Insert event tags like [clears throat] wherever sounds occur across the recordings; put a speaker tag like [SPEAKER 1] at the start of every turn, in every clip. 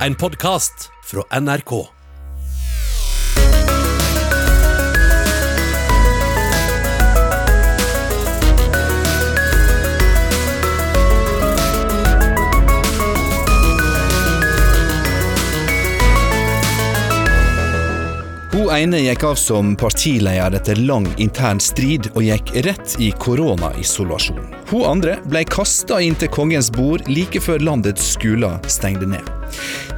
[SPEAKER 1] En podkast fra NRK.
[SPEAKER 2] Hun ene gikk av som partileder etter lang intern strid, og gikk rett i koronaisolasjon. Hun andre ble kasta inn til kongens bord like før landets skoler stengte ned.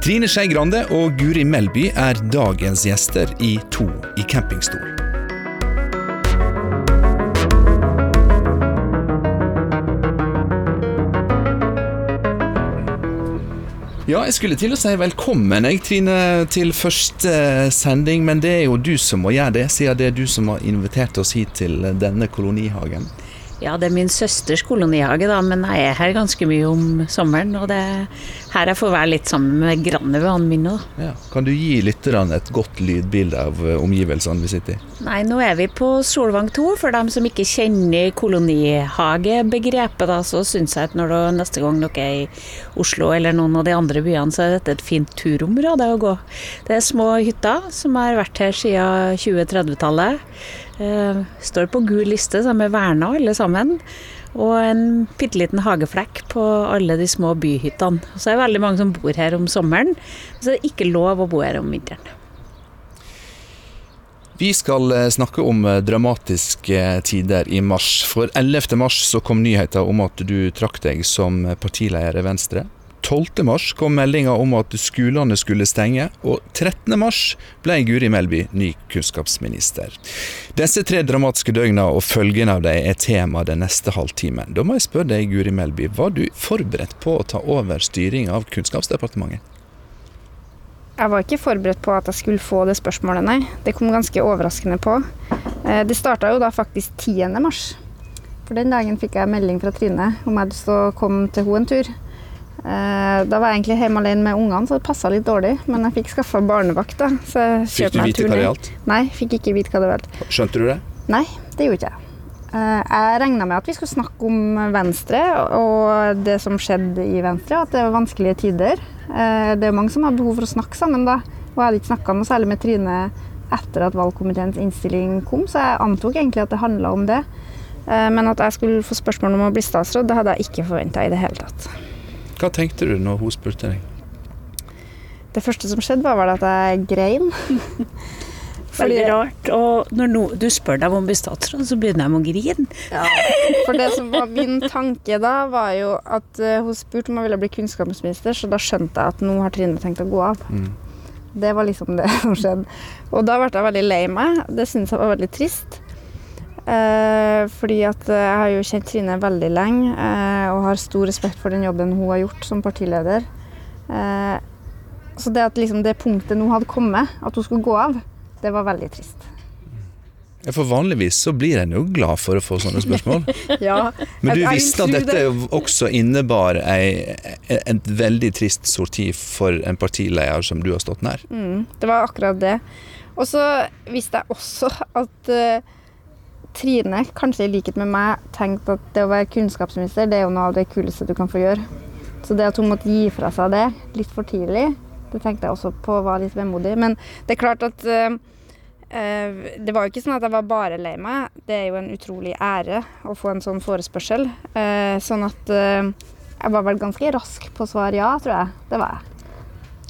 [SPEAKER 2] Trine Skei Grande og Guri Melby er dagens gjester i To i campingstol. Ja, jeg skulle til å si velkommen jeg, Trine, til første sending, men det er jo du som må gjøre det, siden det er du som har invitert oss hit til denne kolonihagen.
[SPEAKER 3] Ja, det er min søsters kolonihage, da, men jeg er her ganske mye om sommeren. Og det er her jeg får være litt sammen med grandevennene mine òg.
[SPEAKER 2] Ja. Kan du gi lytterne et godt lydbilde av eh, omgivelsene vi sitter i?
[SPEAKER 3] Nei, nå er vi på Solvang 2. For dem som ikke kjenner kolonihagebegrepet, da, så syns jeg at når du, neste gang dere er i Oslo eller noen av de andre byene, så er dette et fint turområde å gå. Det er små hytter som har vært her siden 2030-tallet. Eh, står på gul liste, så de er verna alle sammen. Og en bitte liten hageflekk på alle de små byhyttene. Så er det veldig mange som bor her om sommeren, så det er ikke lov å bo her om vinteren.
[SPEAKER 2] Vi skal eh, snakke om eh, dramatiske tider i mars. For 11. mars så kom nyheten om at du trakk deg som partileder i Venstre. 12. mars kom meldinga om at skolene skulle stenge, og 13. mars ble Guri Melby ny kunnskapsminister. Disse tre dramatiske døgna og følgene av dem er tema den neste halvtimen. Da må jeg spørre deg, Guri Melby, var du forberedt på å ta over styring av Kunnskapsdepartementet?
[SPEAKER 4] Jeg var ikke forberedt på at jeg skulle få det spørsmålet, nei. Det kom ganske overraskende på. Eh, det starta jo da faktisk 10. mars. For den dagen fikk jeg melding fra Trine om jeg hadde lyst til å komme til henne en tur. Eh, da var jeg egentlig hjemme alene med ungene, så det passa litt dårlig. Men jeg fikk skaffa barnevakt. da.
[SPEAKER 2] fikk du vite hva det gjaldt?
[SPEAKER 4] Nei, fikk ikke vite hva det gjaldt.
[SPEAKER 2] Skjønte du det?
[SPEAKER 4] Nei, det gjorde ikke jeg. ikke jeg regna med at vi skulle snakke om Venstre og det som skjedde i Venstre, at det var vanskelige tider. Eh, det er mange som har behov for å snakke sammen, da. Og jeg hadde ikke snakka noe særlig med Trine etter at valgkomiteens innstilling kom, så jeg antok egentlig at det handla om det. Men at jeg skulle få spørsmål om å bli statsråd, det hadde jeg ikke forventa i det hele tatt.
[SPEAKER 2] Hva tenkte du når hun spurte deg?
[SPEAKER 4] Det første som skjedde, var vel at jeg grein. [laughs]
[SPEAKER 3] Veldig rart. Og når no, du spør deg om å bli statsråd, så begynner de å grine.
[SPEAKER 4] Ja, for det som var min tanke da, var jo at uh, hun spurte om jeg ville bli kunnskapsminister, så da skjønte jeg at nå har Trine tenkt å gå av. Mm. Det var liksom det som skjedde. Og da ble jeg veldig lei meg. Det syntes jeg var veldig trist. Eh, fordi at eh, jeg har jo kjent Trine veldig lenge eh, og har stor respekt for den jobben hun har gjort som partileder. Eh, så det at liksom det punktet nå hadde kommet, at hun skulle gå av, det var veldig trist.
[SPEAKER 2] Ja, For vanligvis så blir en jo glad for å få sånne spørsmål. [laughs]
[SPEAKER 4] ja,
[SPEAKER 2] Men du visste at dette også innebar ei, et veldig trist sorti for en partileder som du har stått nær?
[SPEAKER 4] Mm, det var akkurat det. Og så visste jeg også at Trine, kanskje i likhet med meg, tenkte at det å være kunnskapsminister det er jo noe av det kuleste du kan få gjøre. Så det at hun måtte gi fra seg det litt for tidlig, det tenkte jeg også på var litt vemodig. Men det er klart at uh, det var jo ikke sånn at jeg var bare lei meg. Det er jo en utrolig ære å få en sånn forespørsel. Uh, sånn at jeg var vel ganske rask på å svare ja, tror jeg. Det var jeg.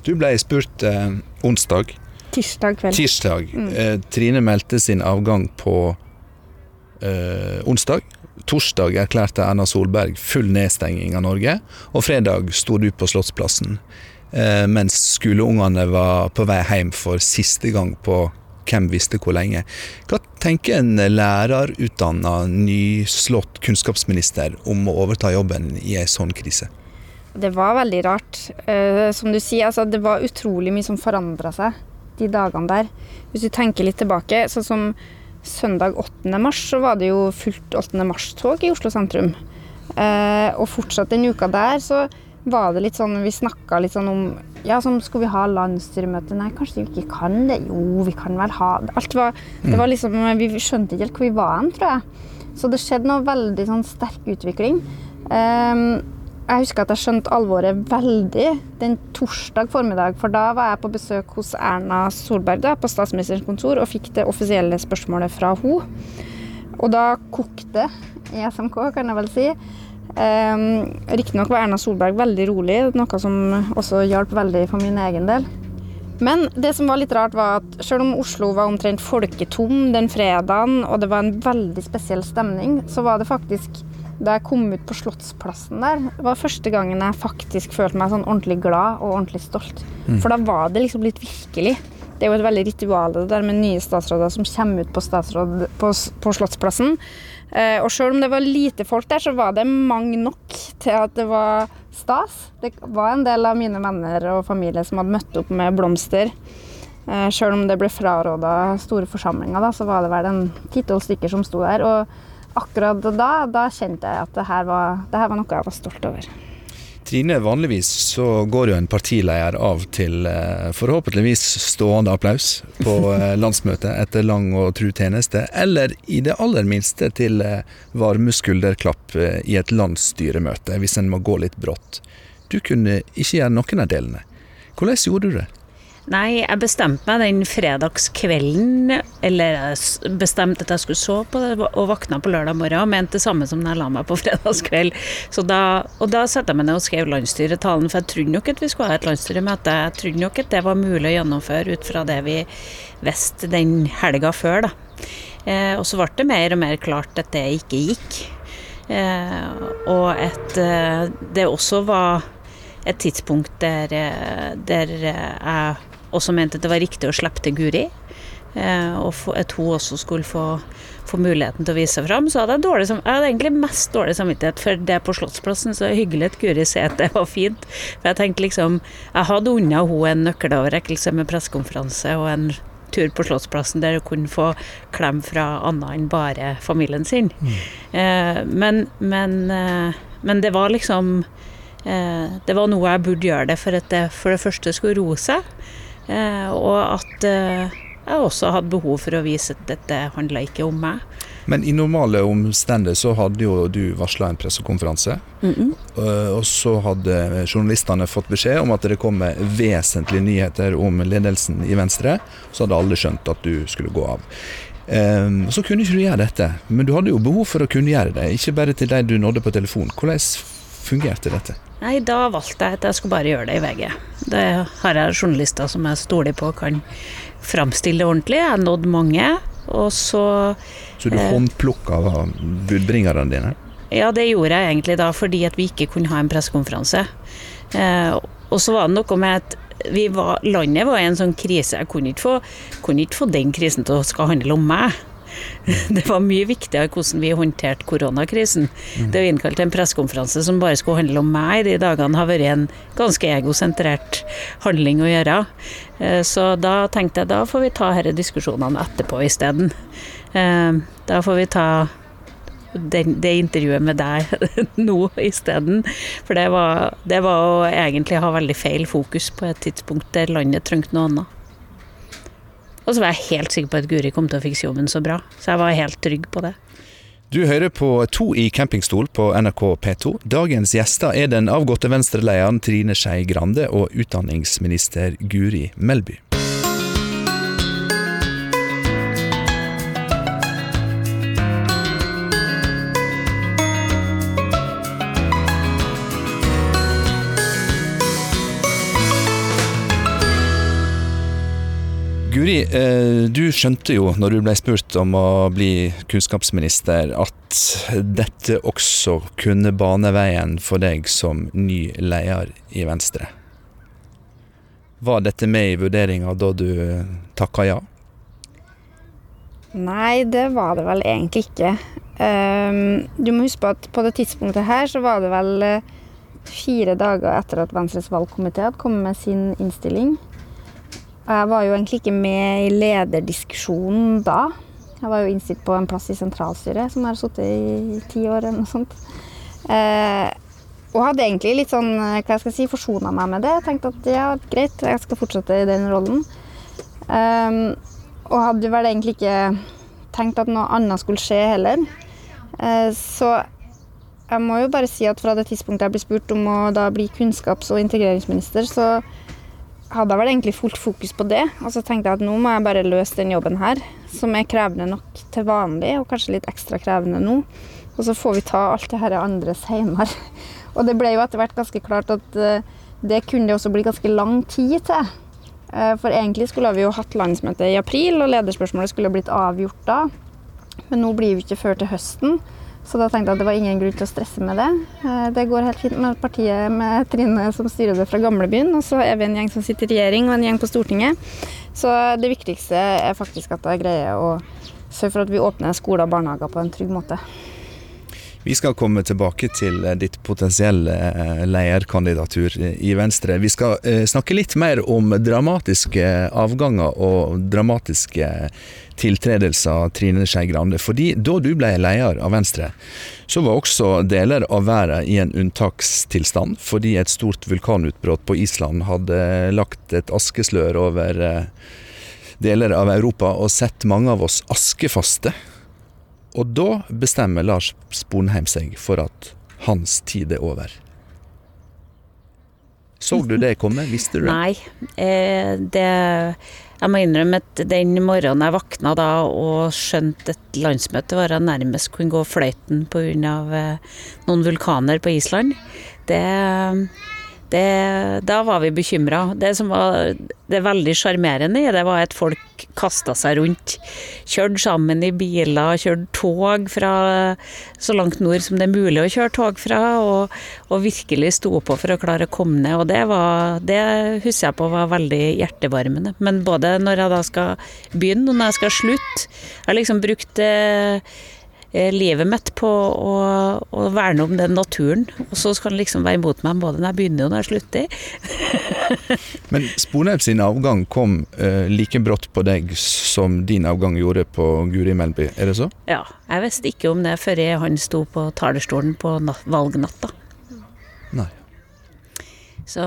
[SPEAKER 2] Du ble spurt onsdag.
[SPEAKER 4] Tirsdag kveld.
[SPEAKER 2] Tirsdag. Mm. Trine meldte sin avgang på eh, onsdag. Torsdag erklærte Erna Solberg full nedstenging av Norge, og fredag sto du på Slottsplassen eh, mens skoleungene var på vei hjem for siste gang på hvem visste hvor lenge. Hva tenker en lærerutdanna, nyslått kunnskapsminister om å overta jobben i ei sånn krise?
[SPEAKER 4] Det var veldig rart. Eh, som du sier, altså, det var utrolig mye som forandra seg de dagene der. Hvis du tenker litt tilbake, sånn som søndag 8. mars så var det jo fullt 8. mars-tog i Oslo sentrum. Eh, og fortsatt den uka der så var det litt sånn Vi snakka litt sånn om Ja, sånn skulle vi ha landsstyremøte? Nei, kanskje vi ikke kan det? Jo, vi kan vel ha det. Alt var Det var liksom Vi skjønte ikke helt hvor vi var hen, tror jeg. Så det skjedde noe veldig sånn sterk utvikling. Eh, jeg husker at jeg skjønte alvoret veldig den torsdag formiddag, for da var jeg på besøk hos Erna Solberg da, på statsministerens kontor og fikk det offisielle spørsmålet fra henne. Og da kokte i SMK, kan jeg vel si. Um, Riktignok var Erna Solberg veldig rolig, noe som også hjalp veldig for min egen del. Men det som var litt rart, var at selv om Oslo var omtrent folketom den fredagen, og det var en veldig spesiell stemning, så var det faktisk da jeg kom ut på Slottsplassen der, var første gangen jeg faktisk følte meg sånn ordentlig glad og ordentlig stolt. Mm. For da var det liksom litt virkelig. Det er jo et veldig ritual det der med nye statsråder som kommer ut på, statsråd, på, på Slottsplassen. Eh, og selv om det var lite folk der, så var det mange nok til at det var stas. Det var en del av mine venner og familie som hadde møtt opp med blomster. Eh, selv om det ble fraråda store forsamlinger, da, så var det vel en ti-tolv stykker som sto der. Og akkurat da, da kjente jeg at det her var, det her var noe jeg var stolt over.
[SPEAKER 2] Trine, vanligvis så går jo en partileder av til eh, forhåpentligvis stående applaus på eh, [laughs] landsmøtet etter lang og tru tjeneste, eller i det aller minste til eh, varme skulderklapp i et landsstyremøte hvis en må gå litt brått. Du kunne ikke gjøre noen av delene. Hvordan gjorde du det?
[SPEAKER 3] Nei, jeg bestemte meg den fredagskvelden, eller jeg bestemte at jeg skulle sove på det, og våkna på lørdag morgen og mente det samme som da jeg la meg på [laughs] fredagskveld. Da, og da satte jeg meg ned og skrev landsstyretalen, for jeg trodde nok at vi skulle ha et landsstyremøte. Jeg trodde nok at det var mulig å gjennomføre ut fra det vi visste den helga før, da. Eh, og så ble det mer og mer klart at det ikke gikk. Eh, og at eh, det også var et tidspunkt der, eh, der jeg også mente det var riktig å slippe til Guri. Eh, og at hun også skulle få, få muligheten til å vise seg fram. Så hadde jeg, dårlig, jeg hadde egentlig mest dårlig samvittighet for det på Slottsplassen. Så hyggelig at Guri sier at det var fint. For jeg tenkte liksom Jeg hadde unna hun en nøkkeloverrekkelse med pressekonferanse og en tur på Slottsplassen der hun kunne få klem fra annet enn bare familien sin. Mm. Eh, men, men, eh, men det var liksom eh, Det var noe jeg burde gjøre det for at det for det første skulle roe seg. Eh, og at eh, jeg også hadde behov for å vise at dette handla ikke om meg.
[SPEAKER 2] Men i normale omstendigheter så hadde jo du varsla en pressekonferanse. Mm -mm. Og så hadde journalistene fått beskjed om at det kom vesentlige nyheter om ledelsen i Venstre. Så hadde alle skjønt at du skulle gå av. Så kunne ikke du gjøre dette, men du hadde jo behov for å kunne gjøre det. Ikke bare til de du nådde på telefon. Hvordan fungerte dette?
[SPEAKER 3] Nei, da valgte jeg at jeg skulle bare gjøre det i VG. Det har jeg journalister som jeg stoler på kan framstille det ordentlig. Jeg har nådd mange, og så
[SPEAKER 2] Så du eh, håndplukka budbringerne dine?
[SPEAKER 3] Ja, det gjorde jeg egentlig da fordi at vi ikke kunne ha en pressekonferanse. Eh, og så var det noe med at var, landet var i en sånn krise. Jeg kunne ikke, få, kunne ikke få den krisen til å skal handle om meg. [laughs] det var mye viktigere hvordan vi håndterte koronakrisen. Mm. Det å innkalle til en pressekonferanse som bare skulle handle om meg de dagene, har vært en ganske egosentrert handling å gjøre. Eh, så da tenkte jeg da får vi ta disse diskusjonene etterpå isteden. Eh, da får vi ta det, det intervjuet med deg [laughs] nå isteden. For det var, det var å egentlig ha veldig feil fokus på et tidspunkt der landet trengte noe annet. Og så var jeg helt sikker på at Guri kom til å fikse jobben så bra. Så jeg var helt trygg på det.
[SPEAKER 2] Du hører på To i campingstol på NRK P2. Dagens gjester er den avgåtte venstrelederen Trine Skei Grande og utdanningsminister Guri Melby. Guri, eh, du skjønte jo når du ble spurt om å bli kunnskapsminister, at dette også kunne bane veien for deg som ny leder i Venstre. Var dette med i vurderinga da du takka ja?
[SPEAKER 4] Nei, det var det vel egentlig ikke. Um, du må huske på at på det tidspunktet her så var det vel eh, fire dager etter at Venstres valgkomité hadde kommet med sin innstilling. Jeg var jo egentlig ikke med i lederdiskusjonen da. Jeg var jo innstilt på en plass i sentralstyret, som jeg har sittet i ti år eller noe sånt. Eh, og hadde egentlig litt sånn, hva jeg skal si, forsona meg med det. Jeg tenkte at ja, greit, jeg skal fortsette i den rollen. Eh, og hadde vel egentlig ikke tenkt at noe annet skulle skje heller. Eh, så jeg må jo bare si at fra det tidspunktet jeg ble spurt om å da bli kunnskaps- og integreringsminister, så hadde jeg vel egentlig fullt fokus på det. Og så tenkte jeg at nå må jeg bare løse den jobben her, som er krevende nok til vanlig, og kanskje litt ekstra krevende nå. Og så får vi ta alt det her andre seinere. [laughs] Og det ble jo etter hvert ganske klart at eh, det kunne det også bli ganske lang tid til. Eh, For egentlig skulle vi jo hatt landsmøte i april, og lederspørsmålet skulle blitt avgjort da. Men nå blir vi ikke før til høsten, så da tenkte jeg at det var ingen grunn til å stresse med det. Eh, Det går helt fint med partiet med Trine som styrer det fra gamlebyen, og så er vi en gjeng som sitter i regjering og en gjeng på Stortinget. Så det viktigste er faktisk at jeg greier å sørge for at vi åpner skoler og barnehager på en trygg måte.
[SPEAKER 2] Vi skal komme tilbake til eh, ditt potensielle eh, lederkandidatur i Venstre. Vi skal eh, snakke litt mer om dramatiske avganger og dramatiske tiltredelser Trine Skei Grande. Fordi da du ble leder av Venstre, så var også deler av verden i en unntakstilstand. Fordi et stort vulkanutbrudd på Island hadde lagt et askeslør over deler av Europa og sett mange av oss askefaste. Og da bestemmer Lars Sponheim seg for at hans tid er over. Så du det komme? Visste du det?
[SPEAKER 3] Nei. Eh, det Jeg må innrømme at den morgenen jeg våkna da og skjønte et landsmøte var jeg nærmest kunne gå fløyten pga. Eh, noen vulkaner på Island, det, det Da var vi bekymra. Det som var det veldig sjarmerende i det, var at folk kasta seg rundt. Kjørte sammen i biler, kjørte tog fra så langt nord som det er mulig å kjøre tog fra, og, og virkelig sto på for å klare å komme ned. Og det, var, det husker jeg på var veldig hjertevarmende. Men både når jeg da skal begynne og når jeg skal slutte Jeg har liksom brukt eh, livet mitt på å, å verne om den naturen, og så skal den liksom være imot meg både når jeg begynner og når jeg slutter. [laughs]
[SPEAKER 2] Men Sponheim sin avgang kom eh, like brått på deg som din avgang gjorde på Guri Melby, er det så?
[SPEAKER 3] Ja, jeg visste ikke om det før han sto på talerstolen på valgnatta.
[SPEAKER 2] Nei.
[SPEAKER 3] Så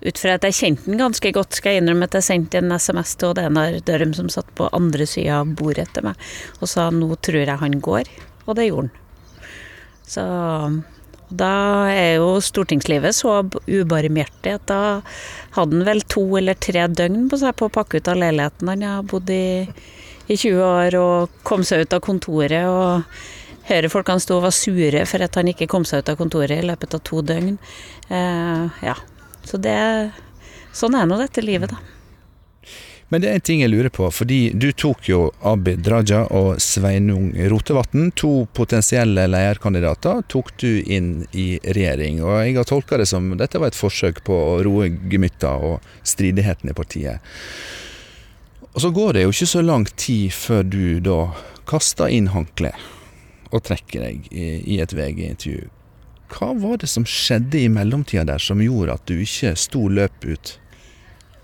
[SPEAKER 3] ut fra at jeg kjente den ganske godt, skal jeg innrømme at jeg sendte en SMS til Odd Einar Dørum som satt på andre sida av bordet til meg, og sa nå tror jeg han går. Og det gjorde han. Så da er jo stortingslivet så ubarmhjertig at da hadde han vel to eller tre døgn på seg på å pakke ut av leiligheten han har bodd i i 20 år og kom seg ut av kontoret. og Høyrefolkene stå og var sure for at han ikke kom seg ut av kontoret i løpet av to døgn. Eh, ja, så det Sånn er nå dette livet, da.
[SPEAKER 2] Men det er en ting jeg lurer på, fordi du tok jo Abid Raja og Sveinung Rotevatn, to potensielle lederkandidater, tok du inn i regjering. Og jeg har tolka det som dette var et forsøk på å roe gemytta og stridigheten i partiet. Og så går det jo ikke så lang tid før du da kaster inn håndkleet og trekker deg i et VG-intervju. Hva var det som skjedde i mellomtida der som gjorde at du ikke sto løp ut?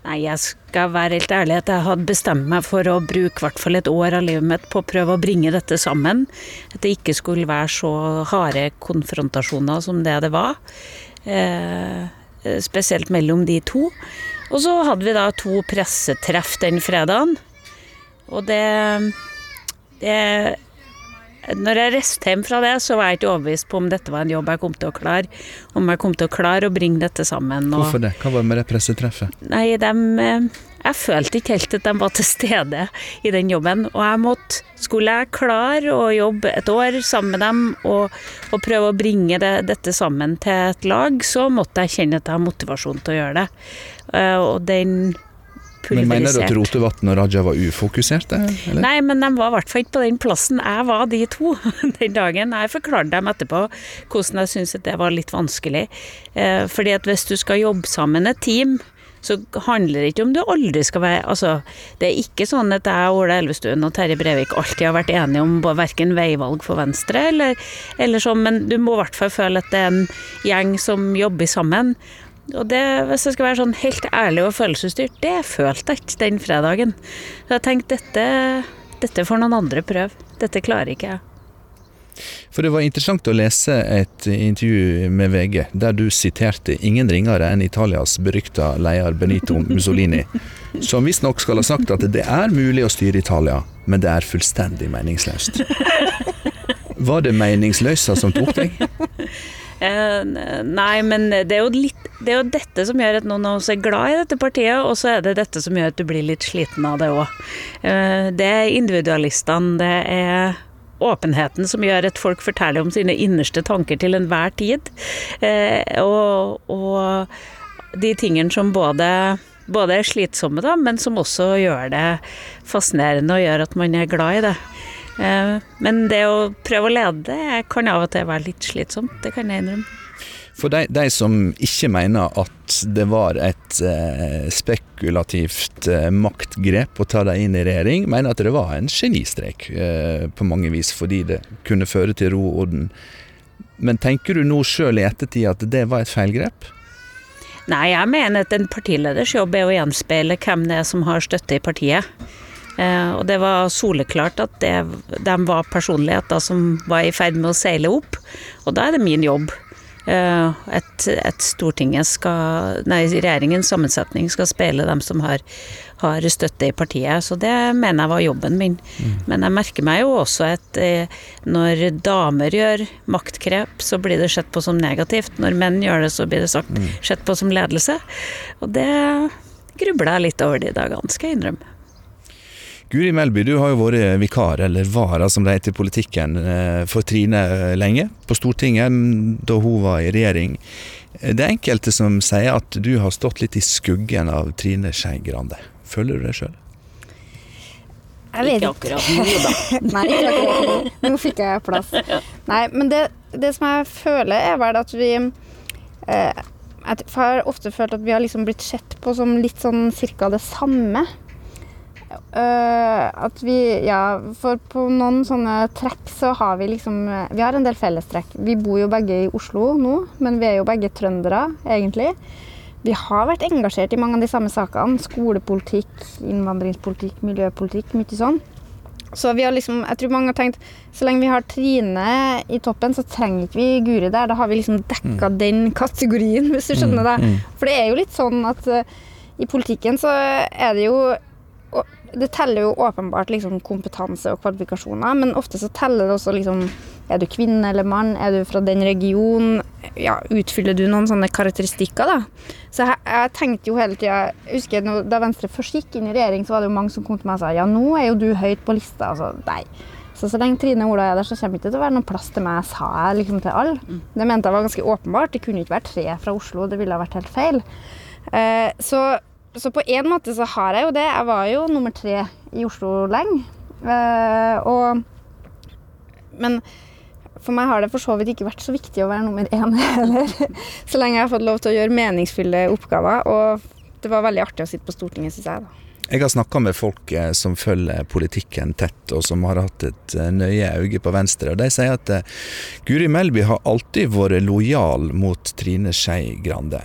[SPEAKER 3] Nei, jeg skal være helt ærlig at jeg hadde bestemt meg for å bruke hvert fall et år av livet mitt på å prøve å bringe dette sammen. At det ikke skulle være så harde konfrontasjoner som det det var. Eh, spesielt mellom de to. Og så hadde vi da to pressetreff den fredagen. Og det, det Når jeg reiste hjem fra det, så var jeg ikke overbevist på om dette var en jobb jeg kom til å klare. Om jeg kom til å klare å bringe dette sammen. og-
[SPEAKER 2] Hvorfor det? Hva var det med det pressetreffet?
[SPEAKER 3] Nei, dem, eh, jeg følte ikke helt at de var til stede i den jobben. Og jeg måtte, skulle jeg klare å jobbe et år sammen med dem og, og prøve å bringe det, dette sammen til et lag, så måtte jeg kjenne at jeg har motivasjon til å gjøre det. Eh, Og den
[SPEAKER 2] Men Mener du at Rotevatn og Raja var ufokuserte? Eller?
[SPEAKER 3] Nei, men de var i hvert fall ikke på den plassen jeg var de to [laughs] den dagen. Jeg forklarte dem etterpå hvordan jeg syntes det var litt vanskelig. Eh, fordi at hvis du skal jobbe sammen et team, så handler det ikke om du aldri skal være Altså, det er ikke sånn at jeg, Ola Elvestuen og Terje Brevik alltid har vært enige om verken veivalg for Venstre eller, eller sånn, men du må i hvert fall føle at det er en gjeng som jobber sammen. Og det, hvis jeg skal være sånn helt ærlig og følelsesstyrt, det følte jeg ikke den fredagen. Så jeg tenkte dette, dette får noen andre prøve. Dette klarer ikke jeg.
[SPEAKER 2] For det var interessant å lese et intervju med VG der du siterte ingen ringere enn Italias berykta leder Benito Mussolini, [laughs] som visstnok skal ha sagt at det er mulig å styre Italia, men det er fullstendig meningsløst. [laughs] Var det meningsløsa som tok deg? [laughs]
[SPEAKER 3] Eh, nei, men det er, litt, det er jo dette som gjør at noen av oss er glad i dette partiet, og så er det dette som gjør at du blir litt sliten av det òg. Eh, det er individualistene, det er åpenheten som gjør at folk forteller om sine innerste tanker til enhver tid. Eh, og, og de tingene som både både er slitsomme, da, men som også gjør det fascinerende og gjør at man er glad i det. Eh, men det å prøve å lede kan av og til være litt slitsomt, det kan jeg innrømme.
[SPEAKER 2] For de, de som ikke mener at det var et eh, spekulativt eh, maktgrep å ta dem inn i regjering, mener at det var en genistrek eh, på mange vis, fordi det kunne føre til ro og orden. Men tenker du nå sjøl i ettertid at det var et feilgrep?
[SPEAKER 3] Nei, jeg mener at en partileders jobb er å gjenspeile hvem det er som har støtte i partiet. Eh, og det var soleklart at det, de var personligheter som var i ferd med å seile opp. Og da er det min jobb. Eh, et, et Stortinget skal Nei, regjeringens sammensetning skal speile dem som har, har, støtte i partiet. Så det mener jeg var jobben min. Mm. Men jeg merker meg jo også at eh, når damer gjør maktgrep, så blir det sett på som negativt. Når menn gjør det, så blir det sagt, mm. sett på som ledelse. Og det grubler jeg litt over de dagene, skal jeg innrømme.
[SPEAKER 2] Guri Melby, du har jo vært vikar, eller vara som det heter i politikken, eh, for Trine eh, lenge. På Stortinget da hun var i regjering. Det er enkelte som sier at du har stått litt i skuggen av Trine Skei Grande. Føler du det sjøl?
[SPEAKER 3] Ikke akkurat nå, da. [laughs]
[SPEAKER 4] Nei, ikke akkurat nå. Nå fikk jeg plass. [laughs] Nei, men det, det som jeg føler, er vel at vi eh, Jeg har ofte følt at vi har liksom blitt sett på som litt sånn cirka det samme. Uh, at vi Ja, for på noen sånne trekk så har vi liksom Vi har en del fellestrekk. Vi bor jo begge i Oslo nå, men vi er jo begge trøndere, egentlig. Vi har vært engasjert i mange av de samme sakene. Skolepolitikk, innvandringspolitikk, miljøpolitikk, mye sånn. Så vi har liksom, jeg tror mange har tenkt så lenge vi har Trine i toppen, så trenger ikke vi Guri der. Da har vi liksom dekka mm. den kategorien, hvis du skjønner mm, det. Mm. For det er jo litt sånn at uh, i politikken så er det jo det teller jo åpenbart liksom kompetanse og kvalifikasjoner, men ofte så teller det også liksom Er du kvinne eller mann? Er du fra den regionen? Ja, utfyller du noen sånne karakteristikker, da? Så jeg, jeg tenkte jo hele tida Jeg husker da Venstre først gikk inn i regjering, så var det jo mange som kom til meg og sa ja, nå er jo du høyt på lista. Altså, nei. Så så lenge Trine og Ola er der, så kommer det ikke til å være noen plass til meg, sa jeg liksom til alle. Mm. Det mente jeg var ganske åpenbart. Det kunne ikke være tre fra Oslo, det ville ha vært helt feil. Eh, så så på en måte så har jeg jo det. Jeg var jo nummer tre i Oslo lenge. Uh, og Men for meg har det for så vidt ikke vært så viktig å være nummer én [laughs] heller. så lenge jeg har fått lov til å gjøre meningsfulle oppgaver. Og det var veldig artig å sitte på Stortinget, syns jeg. da.
[SPEAKER 2] Jeg har snakka med folk eh, som følger politikken tett, og som har hatt et eh, nøye øye på Venstre. og De sier at Guri Melby har alltid vært lojal mot Trine Skei Grande.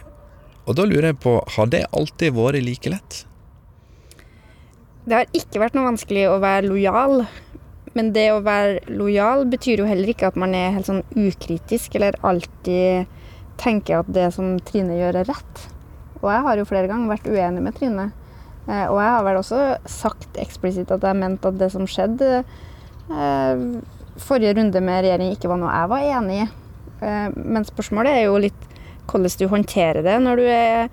[SPEAKER 2] Og da lurer jeg på, har det alltid vært like lett?
[SPEAKER 4] Det har ikke vært noe vanskelig å være lojal. Men det å være lojal betyr jo heller ikke at man er helt sånn ukritisk eller alltid tenker at det som Trine gjør, er rett. Og jeg har jo flere ganger vært uenig med Trine. Eh, og jeg har vel også sagt eksplisitt at jeg mente at det som skjedde eh, forrige runde med regjering, ikke var noe jeg var enig i. Eh, men spørsmålet er jo litt hvordan du håndterer det når du er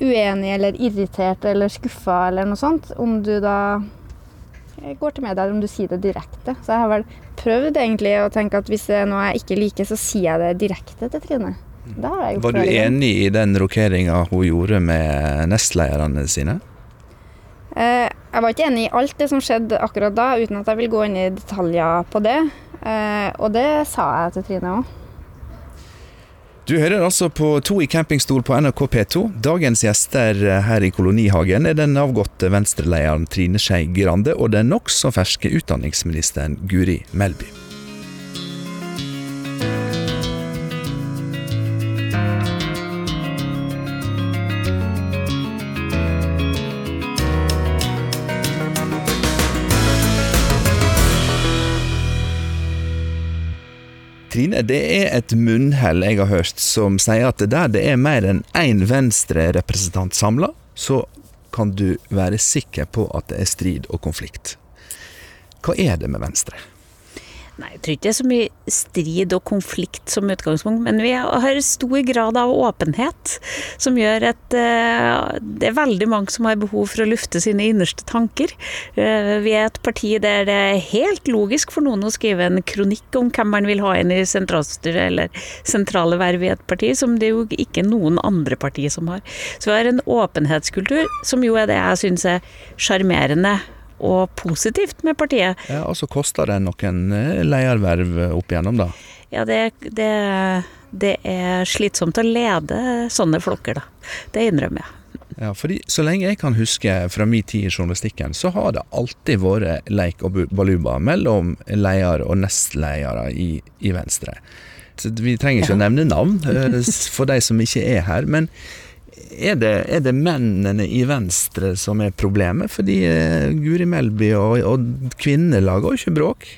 [SPEAKER 4] uenig eller irritert eller skuffa eller noe sånt. Om du da går til media, eller om du sier det direkte. Så jeg har vel prøvd egentlig å tenke at hvis det er noe jeg ikke liker, så sier jeg det direkte til Trine.
[SPEAKER 2] Var du enig i den rokeringa hun gjorde med nestlederne sine?
[SPEAKER 4] Eh, jeg var ikke enig i alt det som skjedde akkurat da, uten at jeg vil gå inn i detaljer på det. Eh, og det sa jeg til Trine òg.
[SPEAKER 2] Du hører altså på To i campingstol på NRK P2. Dagens gjester her i Kolonihagen er den avgåtte venstrelederen Trine Skei Grande og den nokså ferske utdanningsministeren Guri Melby. Trine, det er et munnhell jeg har hørt som sier at der det er mer enn én Venstre-representant samla, så kan du være sikker på at det er strid og konflikt. Hva er det med Venstre?
[SPEAKER 3] Nei, jeg tror ikke det er så mye strid og konflikt som utgangspunkt, men vi har stor grad av åpenhet, som gjør at uh, det er veldig mange som har behov for å lufte sine innerste tanker. Uh, vi er et parti der det er helt logisk for noen å skrive en kronikk om hvem man vil ha inn i sentralstyret eller sentrale verv i et parti, som det jo ikke noen andre partier som har. Så vi har en åpenhetskultur, som jo er det jeg syns er sjarmerende og positivt med partiet.
[SPEAKER 2] Ja, Og så koster det noen eh, lederverv opp igjennom, da.
[SPEAKER 3] Ja, det, det, det, er slitsomt å lede sånne flokker, da. Det innrømmer jeg.
[SPEAKER 2] Ja, fordi Så lenge jeg kan huske fra min tid i journalistikken, så har det alltid vært leik og baluba mellom leder og nestledere i, i Venstre. Så vi trenger ikke ja. å nevne navn eh, for de som ikke er her. men er det, er det, mennene i Venstre som er problemet? Fordi uh, Guri Melby og, og kvinnene lager jo ikke bråk.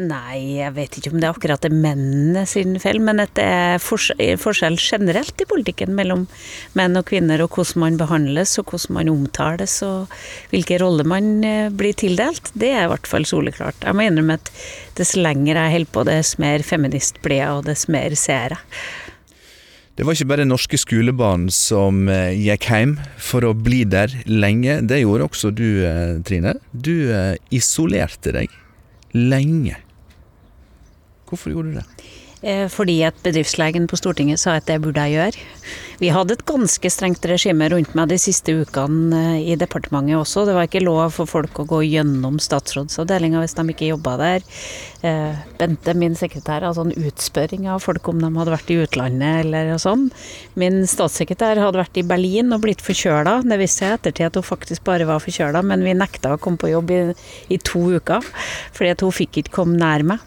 [SPEAKER 3] Nei, jeg vet ikke om det er akkurat det mennene sin feil, men at det er forskjell generelt i politikken mellom menn og kvinner, og hvordan man behandles og hvordan man omtales og hvilke roller man eh, blir tildelt. Det er i hvert fall soleklart. Jeg må innrømme at dess lenger jeg holder på, dess mer feminist blir jeg, og dess mer ser jeg.
[SPEAKER 2] Det var ikke bare norske skolebarn som eh, gikk hjem for å bli der lenge. Det gjorde også du, eh, Trine. Du eh, isolerte deg lenge. Hvorfor gjorde du det?
[SPEAKER 3] Fordi at bedriftslegen på Stortinget sa at det burde jeg gjøre. Vi hadde et ganske strengt regime rundt meg de siste ukene eh, i departementet også. Det var ikke lov for folk å gå gjennom statsrådsavdelinga hvis de ikke jobba der. Eh, Bente, min sekretær, hadde sånn utspørring av folk om de hadde vært i utlandet eller sånn. Min statssekretær hadde vært i Berlin og blitt forkjøla. Det viste seg i ettertid at hun faktisk bare var forkjøla, men vi nekta å komme på jobb i, i to uker fordi at hun fikk ikke komme nær meg.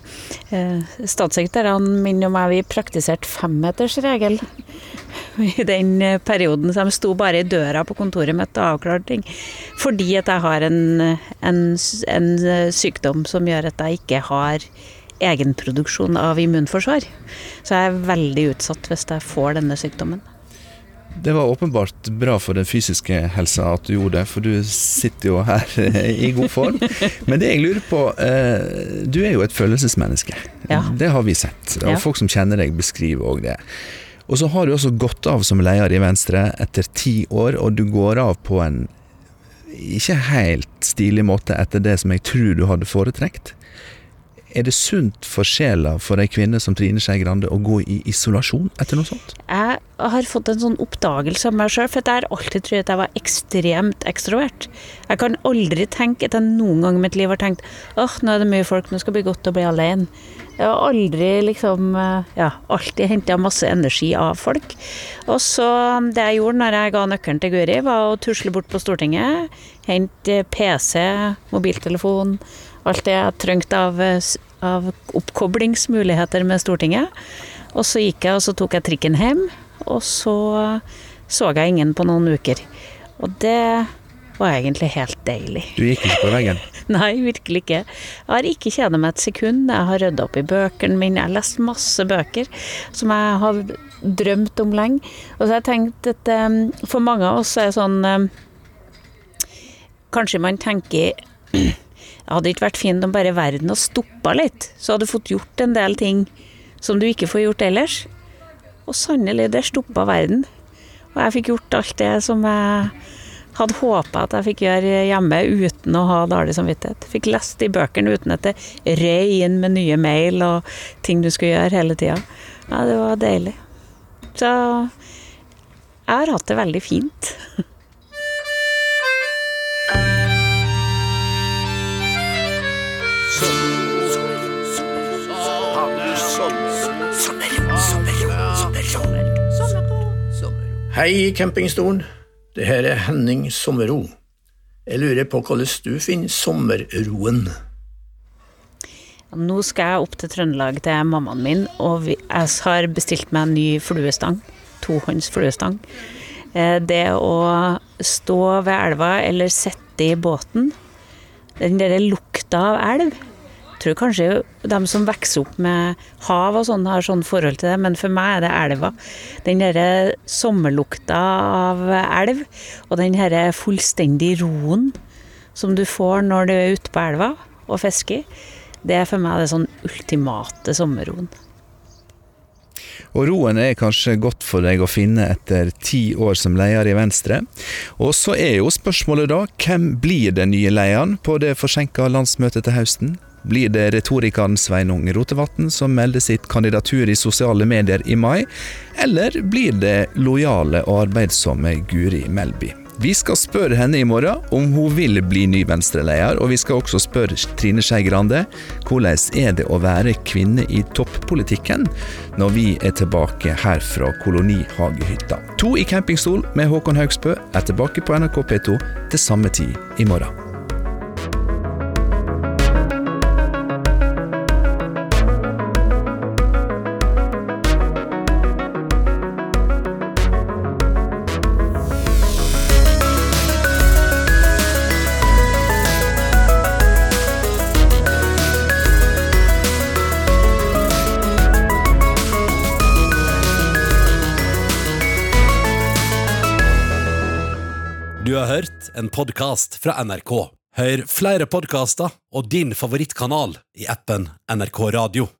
[SPEAKER 3] Statssekretærene mine og meg, vi praktiserte femmetersregel [laughs] i den perioden. Så de sto bare i døra på kontoret mitt og avklarte ting. Fordi at jeg har en, en, en sykdom som gjør at jeg ikke har egenproduksjon av immunforsvar. Så jeg er veldig utsatt hvis jeg får denne sykdommen.
[SPEAKER 2] Det var åpenbart bra for den fysiske helsa at du gjorde det, for du sitter jo her i god form. [laughs] Men det jeg lurer på, eh, du er jo et følelsesmenneske. Ja. Det har vi sett. Og folk som kjenner deg, beskriver òg det. Og så har du også gått av som leder i Venstre etter ti år, og du går av på en ikke helt stilig måte etter det som jeg tror du hadde foretrekt. Er det sunt for sjela for ei kvinne som Trine Skei Grande å gå i isolasjon etter noe sånt?
[SPEAKER 3] Jeg har fått en sånn oppdagelse av meg sjøl, for jeg har alltid trodd at jeg var ekstremt ekstrovert. Jeg kan aldri tenke at jeg noen gang i mitt liv har tenkt åh, nå er det mye folk, nå skal det bli godt å bli alene. Jeg har aldri liksom Ja, alltid henta masse energi av folk. Og så det jeg gjorde når jeg ga nøkkelen til Guri, var å tusle bort på Stortinget, hente PC, mobiltelefon alt det jeg trengte av, av oppkoblingsmuligheter med Stortinget. Og så gikk jeg, og så tok jeg trikken hjem, og så så jeg ingen på noen uker. Og det var egentlig helt deilig.
[SPEAKER 2] Du gikk ikke på veggen? [laughs]
[SPEAKER 3] Nei, virkelig ikke. Jeg har ikke kjeda meg et sekund. Jeg har rydda opp i bøkene mine. Jeg har lest masse bøker som jeg har drømt om lenge. Og så har jeg tenkt at um, for mange av oss er det sånn um, Kanskje man tenker [clears throat] hadde det ikke vært fint om bare verden hadde stoppa litt, så hadde du fått gjort en del ting som du ikke får gjort ellers. Og sannelig, der stoppa verden. Og jeg fikk gjort alt det som jeg hadde håpa at jeg fikk gjøre hjemme uten å ha dårlig samvittighet. Fikk lest de bøkene uten at det rei inn med nye mail og ting du skulle gjøre hele tida. Ja, det var deilig. Så jeg har hatt det veldig fint.
[SPEAKER 5] Hei, campingstolen. Det her er Henning Sommerro. Jeg lurer på hvordan du finner sommerroen?
[SPEAKER 3] Nå skal jeg opp til Trøndelag til mammaen min, og jeg har bestilt meg en ny fluestang. Tohånds fluestang. Eh, det å stå ved elva eller sitte i båten, den derre lukta av elv tror kanskje de som vokser opp med hav og sånn, har sånn forhold til det, men for meg er det elva. Den derre sommerlukta av elv, og den herre fullstendig roen som du får når du er ute på elva og fisker, Det er for meg det sånn ultimate sommerroen.
[SPEAKER 2] Og roen er kanskje godt for deg å finne etter ti år som leder i Venstre. Og så er jo spørsmålet da, hvem blir den nye lederen på det forsinka landsmøtet til høsten? Blir det retorikeren Sveinung Rotevatn som melder sitt kandidatur i sosiale medier i mai, eller blir det lojale og arbeidsomme Guri Melby? Vi skal spørre henne i morgen om hun vil bli ny Venstre-leder, og vi skal også spørre Trine Skei Grande hvordan er det å være kvinne i toppolitikken når vi er tilbake her fra kolonihagehytta. To i campingstol med Håkon Haugsbø er tilbake på NRK P2 til samme tid i morgen.
[SPEAKER 1] En podkast fra NRK. Hør flere podkaster og din favorittkanal i appen NRK Radio.